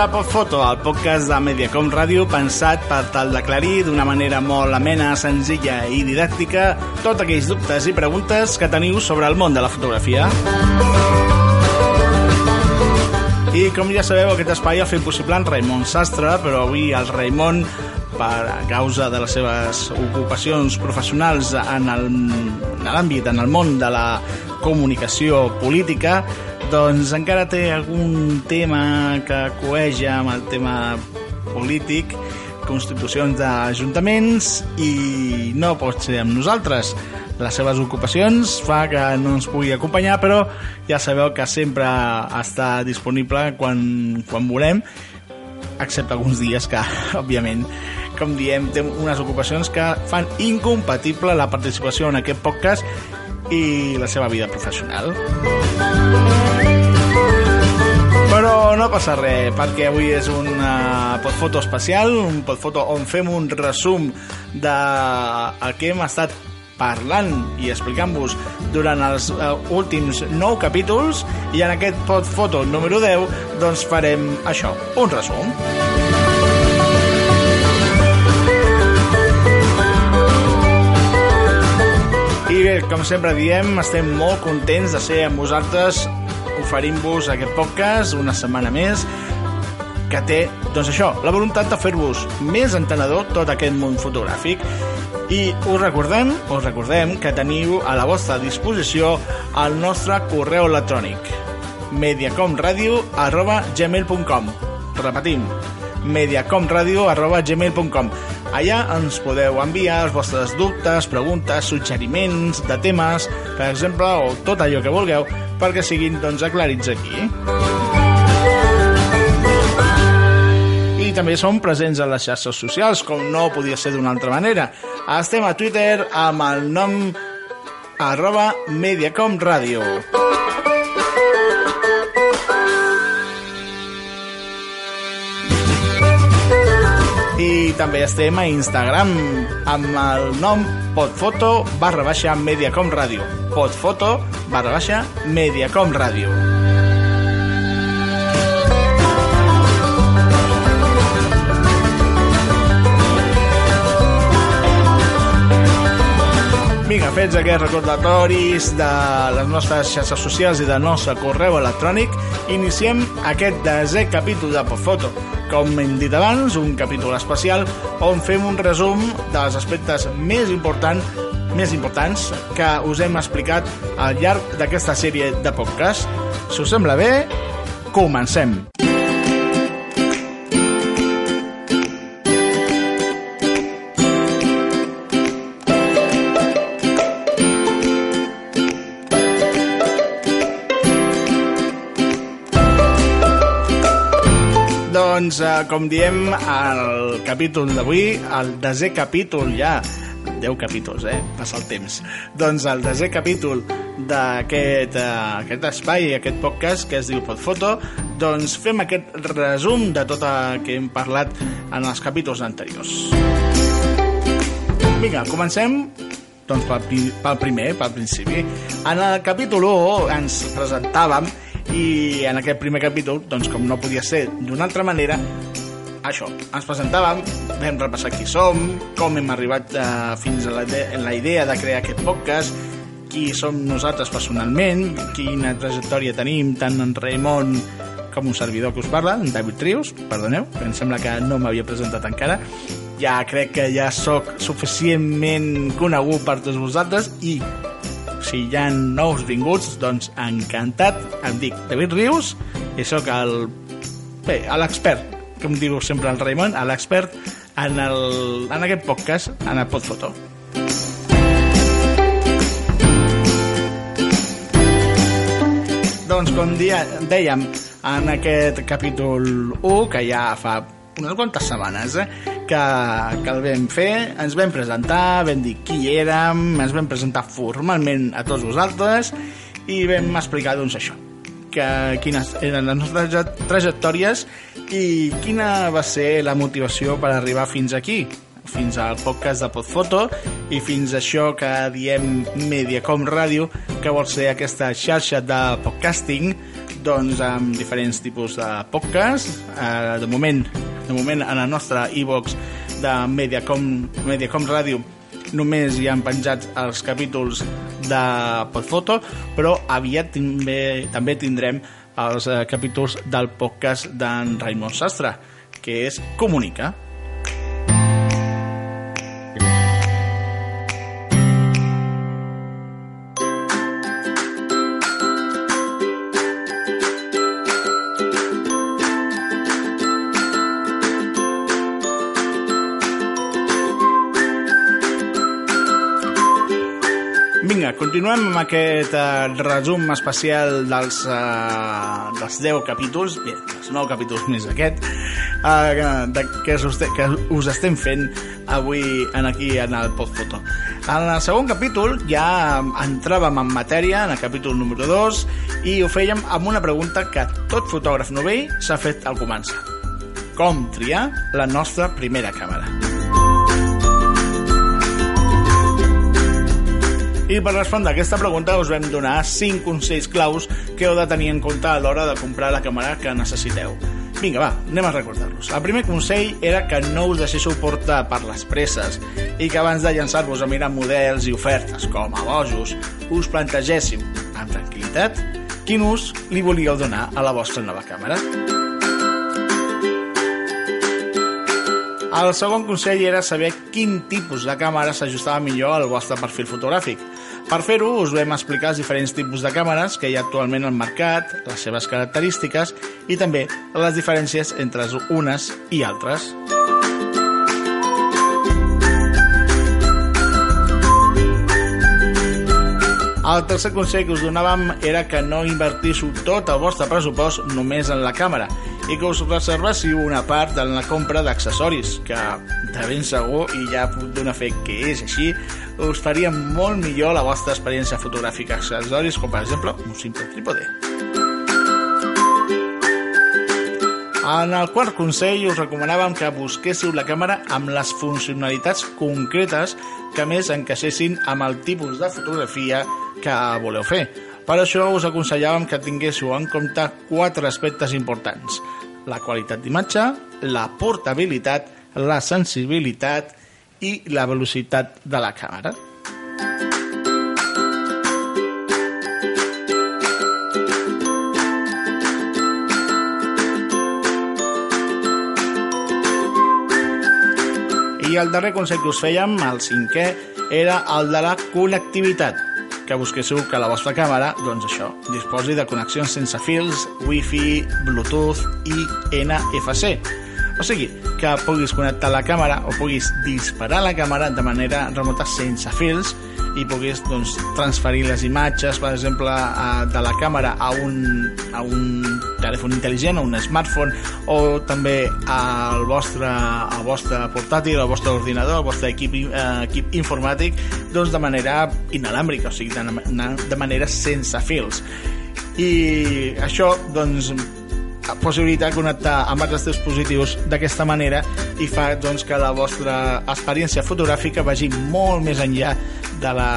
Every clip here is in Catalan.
a Postfoto, el podcast de Mediacom Ràdio pensat per tal d'aclarir d'una manera molt amena, senzilla i didàctica tots aquells dubtes i preguntes que teniu sobre el món de la fotografia. I com ja sabeu, aquest espai ha fet possible en Raimon Sastre, però avui el Raimon, per a causa de les seves ocupacions professionals en l'àmbit, en el món de la comunicació política, doncs encara té algun tema que coeja amb el tema polític, constitucions d'ajuntaments i no pot ser amb nosaltres. Les seves ocupacions fa que no ens pugui acompanyar, però ja sabeu que sempre està disponible quan, quan volem, excepte alguns dies que, òbviament, com diem, té unes ocupacions que fan incompatible la participació en aquest podcast i la seva vida professional. Però no passa res, perquè avui és un uh, podfoto especial, un podfoto on fem un resum de el que hem estat parlant i explicant-vos durant els uh, últims 9 capítols i en aquest podfoto número 10 doncs farem això, un resum. Bé, com sempre diem, estem molt contents de ser amb vosaltres oferint-vos aquest podcast una setmana més que té, doncs això, la voluntat de fer-vos més entenedor tot aquest món fotogràfic. I us recordem, us recordem que teniu a la vostra disposició el nostre correu electrònic mediacomradio arroba gmail.com repetim mediacomradio arroba gmail.com Allà ens podeu enviar els vostres dubtes, preguntes, suggeriments de temes, per exemple, o tot allò que vulgueu, perquè siguin doncs, aclarits aquí. I també som presents a les xarxes socials, com no podia ser d'una altra manera. Estem a Twitter amb el nom arroba Mediacom I també estem a Instagram amb el nom podfoto barra baixa Mediacom Ràdio. Podfoto barra baixa Mediacom Ràdio. Vinga, fets aquests recordatoris de les nostres xarxes socials i del nostre correu electrònic, iniciem aquest desè capítol de Podfoto. Com hem dit abans, un capítol especial on fem un resum dels aspectes més importants més importants que us hem explicat al llarg d'aquesta sèrie de podcast. Si us sembla bé, comencem. Doncs, eh, com diem, el capítol d'avui, el desè capítol ja, 10 capítols, eh? Passa el temps. Doncs el desè capítol d'aquest uh, aquest espai, aquest podcast que es diu Podfoto, doncs fem aquest resum de tot el que hem parlat en els capítols anteriors. Vinga, comencem doncs pel, pel primer, pel principi. En el capítol 1 ens presentàvem i en aquest primer capítol, doncs com no podia ser d'una altra manera, això, ens presentàvem, vam repassar qui som, com hem arribat eh, fins a la, idea, la idea de crear aquest podcast, qui som nosaltres personalment, quina trajectòria tenim, tant en Raimon com un servidor que us parla, en David Rius, perdoneu, que em sembla que no m'havia presentat encara, ja crec que ja sóc suficientment conegut per tots vosaltres i si hi ha nous vinguts, doncs encantat. Em dic David Rius i sóc el... Bé, l'expert, com diu sempre el Raimon, l'expert en, el, en aquest podcast, en el Podfoto. Doncs com dia, dèiem en aquest capítol 1, que ja fa unes quantes setmanes eh, que, que el vam fer, ens vam presentar, vam dir qui érem, ens vam presentar formalment a tots vosaltres i vam explicar doncs això, que quines eren les nostres trajectòries i quina va ser la motivació per arribar fins aquí, fins al podcast de Podfoto i fins a això que diem Mediacom Ràdio, que vol ser aquesta xarxa de podcasting doncs, amb diferents tipus de podcast. Eh, de moment, de moment en el nostre e-box de Mediacom, Mediacom Ràdio només hi han penjats els capítols de Podfoto, però aviat també, també tindrem els eh, capítols del podcast d'en Raimon Sastre, que és Comunica. Amb aquest uh, resum especial dels, uh, dels 10 capítols, bé, els 9 capítols més aquest, uh, de, que, us, que us estem fent avui en aquí en el Podfoto. En el segon capítol ja entràvem en matèria, en el capítol número 2, i ho fèiem amb una pregunta que tot fotògraf novell s'ha fet al començar. Com triar la nostra primera càmera? I per respondre a aquesta pregunta us vam donar 5 consells claus que heu de tenir en compte a l'hora de comprar la càmera que necessiteu. Vinga, va, anem a recordar-los. El primer consell era que no us deixéssiu portar per les presses i que abans de llançar-vos a mirar models i ofertes com a bojos, us plantegéssiu, amb tranquil·litat, quin ús li volíeu donar a la vostra nova càmera. El segon consell era saber quin tipus de càmera s'ajustava millor al vostre perfil fotogràfic. Per fer-ho, us vam explicar els diferents tipus de càmeres que hi ha actualment al mercat, les seves característiques i també les diferències entre unes i altres. El tercer consell que us donàvem era que no invertíssiu tot el vostre pressupost només en la càmera i que us reservéssiu una part en la compra d'accessoris, que de ben segur, i ja puc donar fe que és així, us faria molt millor la vostra experiència fotogràfica accessoris, com per exemple un simple trípode. En el quart consell us recomanàvem que busquéssiu la càmera amb les funcionalitats concretes que més encaixessin amb el tipus de fotografia que voleu fer. Per això us aconsellàvem que tinguéssiu en compte quatre aspectes importants. La qualitat d'imatge, la portabilitat, la sensibilitat i la velocitat de la càmera. I el darrer consell que us fèiem, el cinquè, era el de la connectivitat que busquéssiu que la vostra càmera, doncs això, disposi de connexions sense fils, wifi, bluetooth i NFC. O sigui, que puguis connectar la càmera o puguis disparar la càmera de manera remota sense fils i puguis doncs, transferir les imatges, per exemple, a, de la càmera a un, a un telèfon intel·ligent, a un smartphone, o també al vostre, al vostre portàtil, al vostre ordinador, al vostre equip, eh, equip informàtic, doncs de manera inalàmbrica, o sigui, de, de manera sense fils. I això, doncs, possibilitat de connectar amb altres dispositius d'aquesta manera i fa doncs, que la vostra experiència fotogràfica vagi molt més enllà de la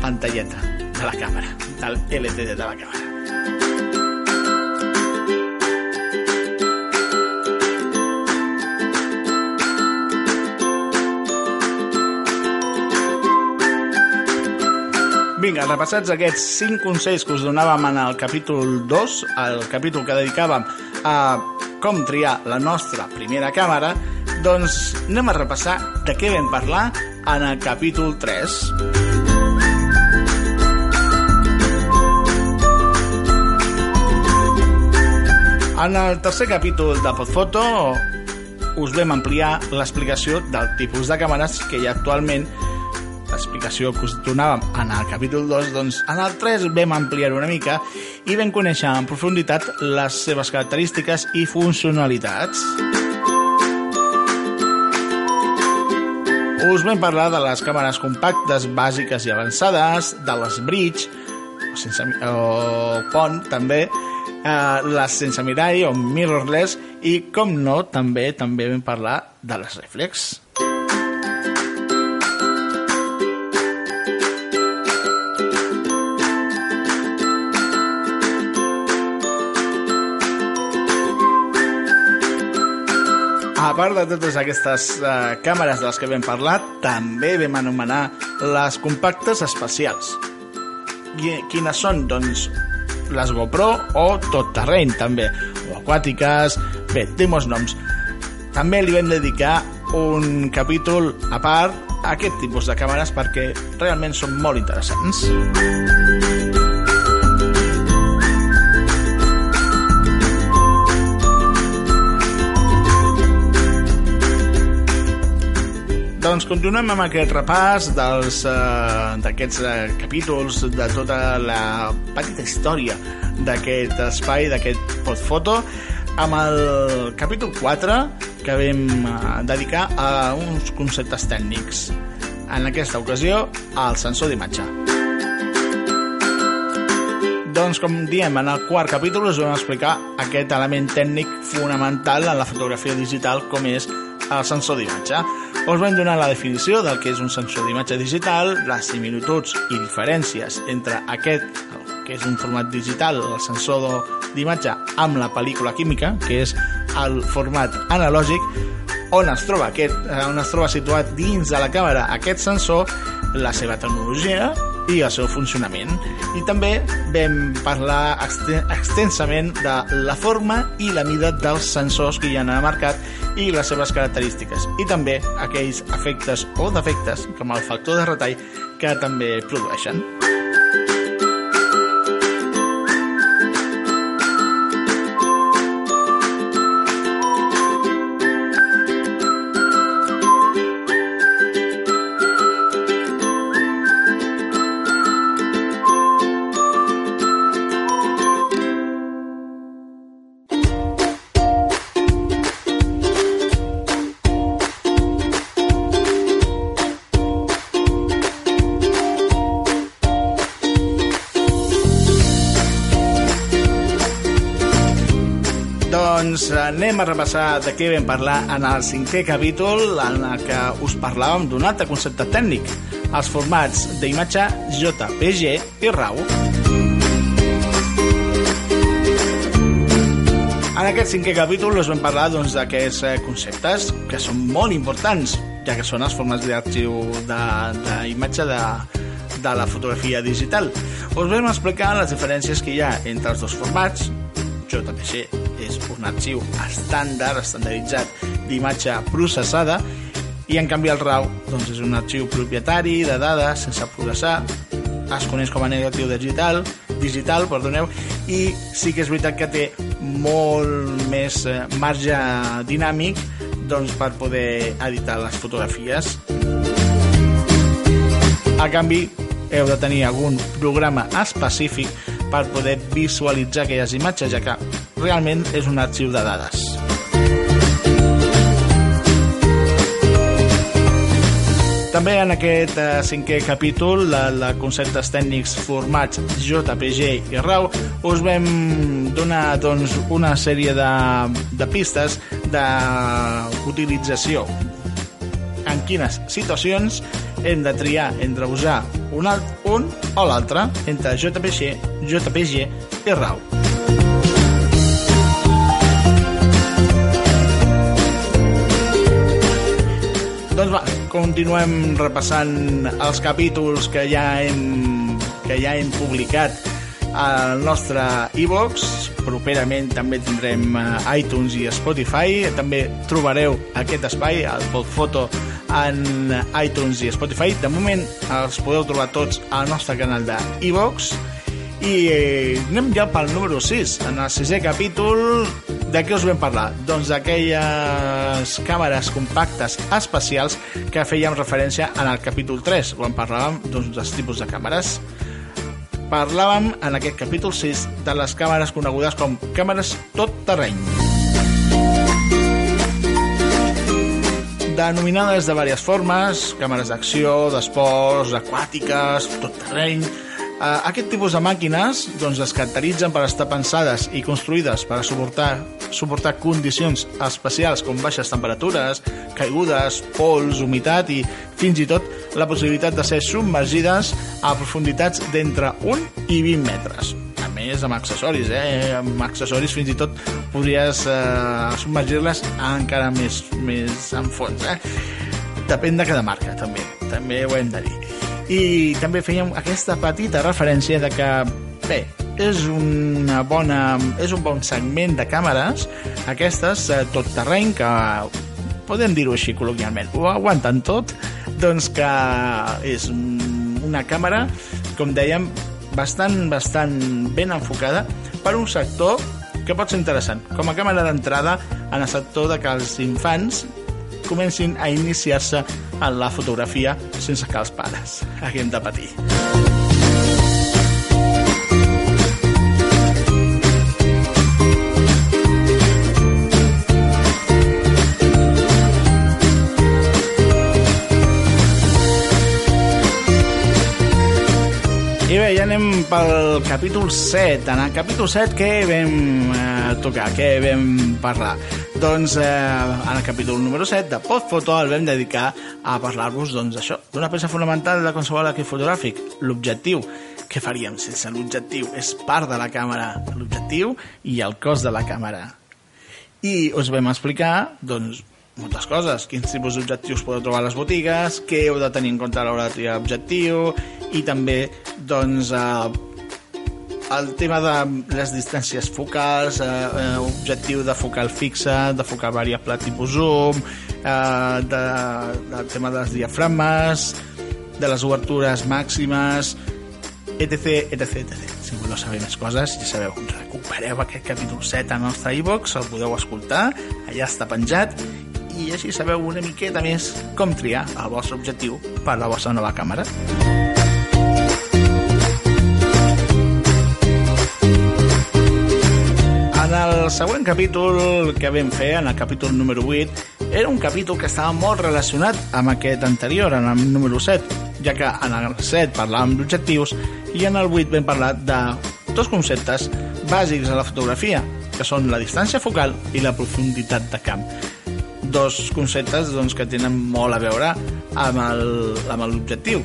pantalleta de la càmera, del LCD de la càmera. Vinga, repassats aquests 5 consells que us donàvem en el capítol 2, el capítol que dedicàvem a com triar la nostra primera càmera, doncs anem a repassar de què vam parlar en el capítol 3. En el tercer capítol de Podfoto us vam ampliar l'explicació del tipus de càmeres que hi ha actualment l'explicació que us donàvem en el capítol 2, doncs en el 3 vam ampliar una mica i vam conèixer en profunditat les seves característiques i funcionalitats. Us vam parlar de les càmeres compactes bàsiques i avançades, de les bridge, o, sense, o pont també, eh, les sense mirall o mirrorless i, com no, també també vam parlar de les reflex. A part de totes aquestes uh, càmeres de les que vam parlar, també vam anomenar les compactes espacials. I, quines són? Doncs les GoPro o tot terreny, també, o aquàtiques, bé, té molts noms. També li vam dedicar un capítol a part a aquest tipus de càmeres perquè realment són molt interessants. Doncs continuem amb aquest repàs uh, d'aquests uh, capítols de tota la petita història d'aquest espai, d'aquest podfoto amb el capítol 4 que vam uh, dedicar a uns conceptes tècnics. En aquesta ocasió al sensor d'imatge. Doncs com diem en el quart capítol us vam explicar aquest element tècnic fonamental en la fotografia digital com és el sensor d'imatge us vam donar la definició del que és un sensor d'imatge digital, les similituds i diferències entre aquest, que és un format digital, el sensor d'imatge, amb la pel·lícula química, que és el format analògic, on es troba, aquest, eh, on es troba situat dins de la càmera aquest sensor, la seva tecnologia i el seu funcionament. I també vam parlar extensament de la forma i la mida dels sensors que hi ha al mercat i les seves característiques. I també aquells efectes o defectes, com el factor de retall, que també produeixen. A repassar de què vam parlar en el cinquè capítol en el que us parlàvem d'un altre concepte tècnic, els formats d'imatge JPG i RAW. En aquest cinquè capítol us vam parlar doncs, doncs, conceptes que són molt importants, ja que són els formats d'arxiu d'imatge de, de, de la fotografia digital. Us vam explicar les diferències que hi ha entre els dos formats, JPG un arxiu estàndard, estandarditzat d'imatge processada i en canvi el RAW doncs, és un arxiu propietari de dades sense processar es coneix com a negatiu digital digital, perdoneu, i sí que és veritat que té molt més eh, marge dinàmic doncs, per poder editar les fotografies. A canvi, heu de tenir algun programa específic per poder visualitzar aquelles imatges, ja que realment és un arxiu de dades. També en aquest eh, cinquè capítol de, de conceptes tècnics formats JPG i RAW us vam donar doncs, una sèrie de, de pistes d'utilització en quines situacions hem de triar entre usar un, alt, un o l'altre entre JPG, JPG i RAW. Continuem repassant els capítols que ja hem, que ja hem publicat al nostre iVox. E Properament també tindrem eh, iTunes i Spotify. També trobareu aquest espai, el Podfoto, en iTunes i Spotify. De moment els podeu trobar tots al nostre canal de iVox. I eh, anem ja pel número 6. En el sisè capítol, de què us vam parlar? Doncs d'aquelles càmeres compactes especials que fèiem referència en el capítol 3, quan parlàvem doncs, tipus de càmeres. Parlàvem en aquest capítol 6 de les càmeres conegudes com càmeres tot terreny. denominades de diverses formes, càmeres d'acció, d'esports, aquàtiques, tot terreny... Uh, aquest tipus de màquines doncs, es caracteritzen per estar pensades i construïdes per a suportar, suportar condicions especials com baixes temperatures, caigudes, pols, humitat i fins i tot la possibilitat de ser submergides a profunditats d'entre 1 i 20 metres més amb accessoris, eh? Amb accessoris fins i tot podries eh, submergir-les encara més, més en fons, eh? Depèn de cada marca, també. També ho hem de dir. I també fèiem aquesta petita referència de que, bé, és una bona, és un bon segment de càmeres, aquestes, eh, tot terreny, que podem dir-ho així col·loquialment, ho aguanten tot, doncs que és una càmera, com dèiem, bastant, bastant ben enfocada per un sector que pot ser interessant, com a càmera d'entrada en el sector de que els infants comencin a iniciar-se en la fotografia sense que els pares haguem de patir. I bé, ja anem pel capítol 7. En el capítol 7 què vam eh, tocar, què vam parlar? Doncs eh, en el capítol número 7 de Podfoto el vam dedicar a parlar-vos doncs, això, d'una peça fonamental de qualsevol equip fotogràfic, l'objectiu. Què faríem sense l'objectiu? És part de la càmera, l'objectiu i el cos de la càmera. I us vam explicar, doncs, moltes coses. Quins tipus d'objectius podeu trobar a les botigues, què heu de tenir en compte a l'hora de triar objectiu, i també, doncs, eh, el tema de les distàncies focals, eh, eh, objectiu de focal fixa, de focal variable tipus zoom, eh, de, del tema de les diafragmes, de les obertures màximes, etc, etc, etc. Si voleu saber més coses, ja sabeu, recupereu aquest capítol 7 al nostre iVox, el podeu escoltar, allà està penjat, i així sabeu una miqueta més com triar el vostre objectiu per la vostra nova càmera. En el següent capítol que vam fer, en el capítol número 8, era un capítol que estava molt relacionat amb aquest anterior, en el número 7, ja que en el 7 parlàvem d'objectius i en el 8 vam parlar de dos conceptes bàsics a la fotografia, que són la distància focal i la profunditat de camp. Dos conceptes doncs, que tenen molt a veure amb l'objectiu.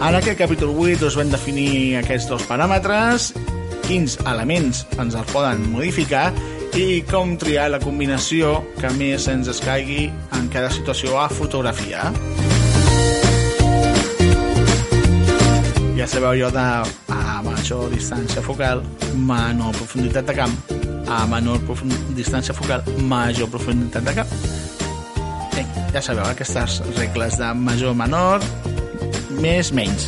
En aquest capítol 8 us vam definir aquests dos paràmetres, quins elements ens els poden modificar i com triar la combinació que més ens escaigui en cada situació a fotografiar. Ja sabeu allò de a major distància focal, menor profunditat de camp, a menor distància focal, major profunditat de camp. Bé, ja sabeu, aquestes regles de major-menor, més menys.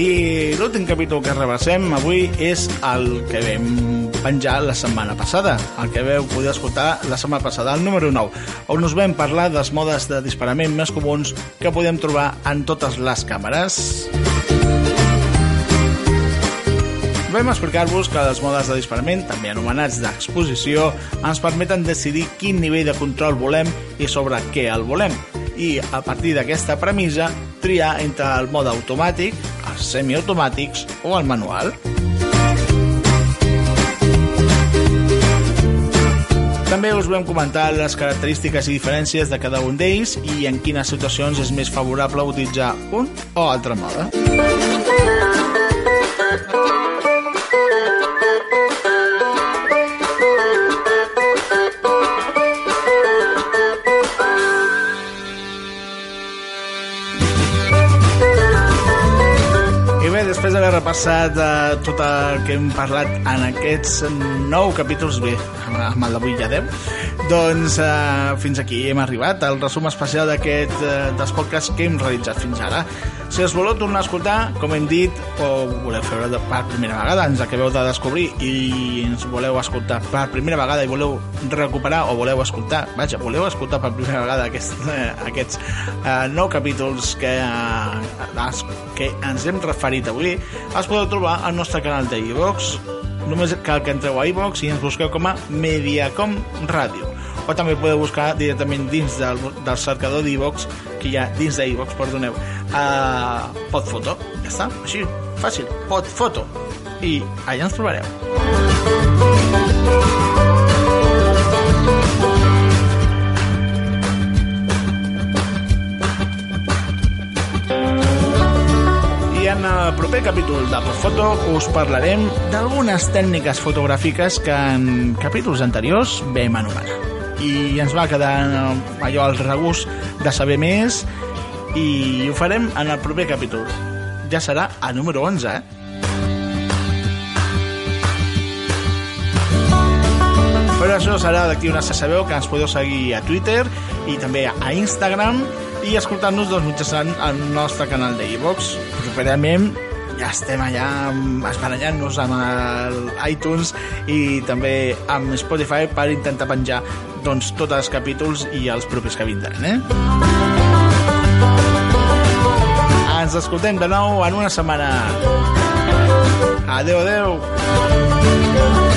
I l'últim capítol que rebassem avui és el que vam penjar la setmana passada, el que veu poder escoltar la setmana passada, el número 9, on us vam parlar dels modes de disparament més comuns que podem trobar en totes les càmeres. Vam explicar-vos que els modes de disparament, també anomenats d'exposició, ens permeten decidir quin nivell de control volem i sobre què el volem. I, a partir d'aquesta premissa, triar entre el mode automàtic, els semiautomàtics o el manual. També us vam comentar les característiques i diferències de cada un d'ells i en quines situacions és més favorable utilitzar un o altre mode. Repassat eh, tot el que hem parlat en aquests nou capítols, bé, amb el d'avui ja 10, doncs eh, fins aquí hem arribat, el resum especial d'aquest eh, dels podcasts que hem realitzat fins ara. Si els voleu tornar a escoltar, com hem dit, o voleu fer-ho per primera vegada, ens acabeu de descobrir i ens voleu escoltar per primera vegada i voleu recuperar o voleu escoltar, vaja, voleu escoltar per primera vegada aquest, eh, aquests eh, nou capítols que, eh, que ens hem referit avui, els podeu trobar al nostre canal de iVox, només cal que entreu a iVox i ens busqueu com a Mediacom Ràdio o també podeu buscar directament dins del, del cercador d'Evox que hi ha dins d'Evox, perdoneu, uh, Podfoto. Ja està, així, fàcil, Podfoto. I allà ens trobareu. I en el proper capítol de Foto us parlarem d'algunes tècniques fotogràfiques que en capítols anteriors vam anomenar. I ens va quedar allò al regust de saber més i ho farem en el proper capítol. Ja serà a número 11, eh? Però això serà d'aquí una se sabeu que ens podeu seguir a Twitter i també a Instagram i escoltar-nos doncs, mitjançant el nostre canal de iVox. Properament ja estem allà esbarallant-nos amb el iTunes i també amb Spotify per intentar penjar doncs, tots els capítols i els propis que vindran, eh? Ens escoltem de nou en una setmana. Adeu, adeu.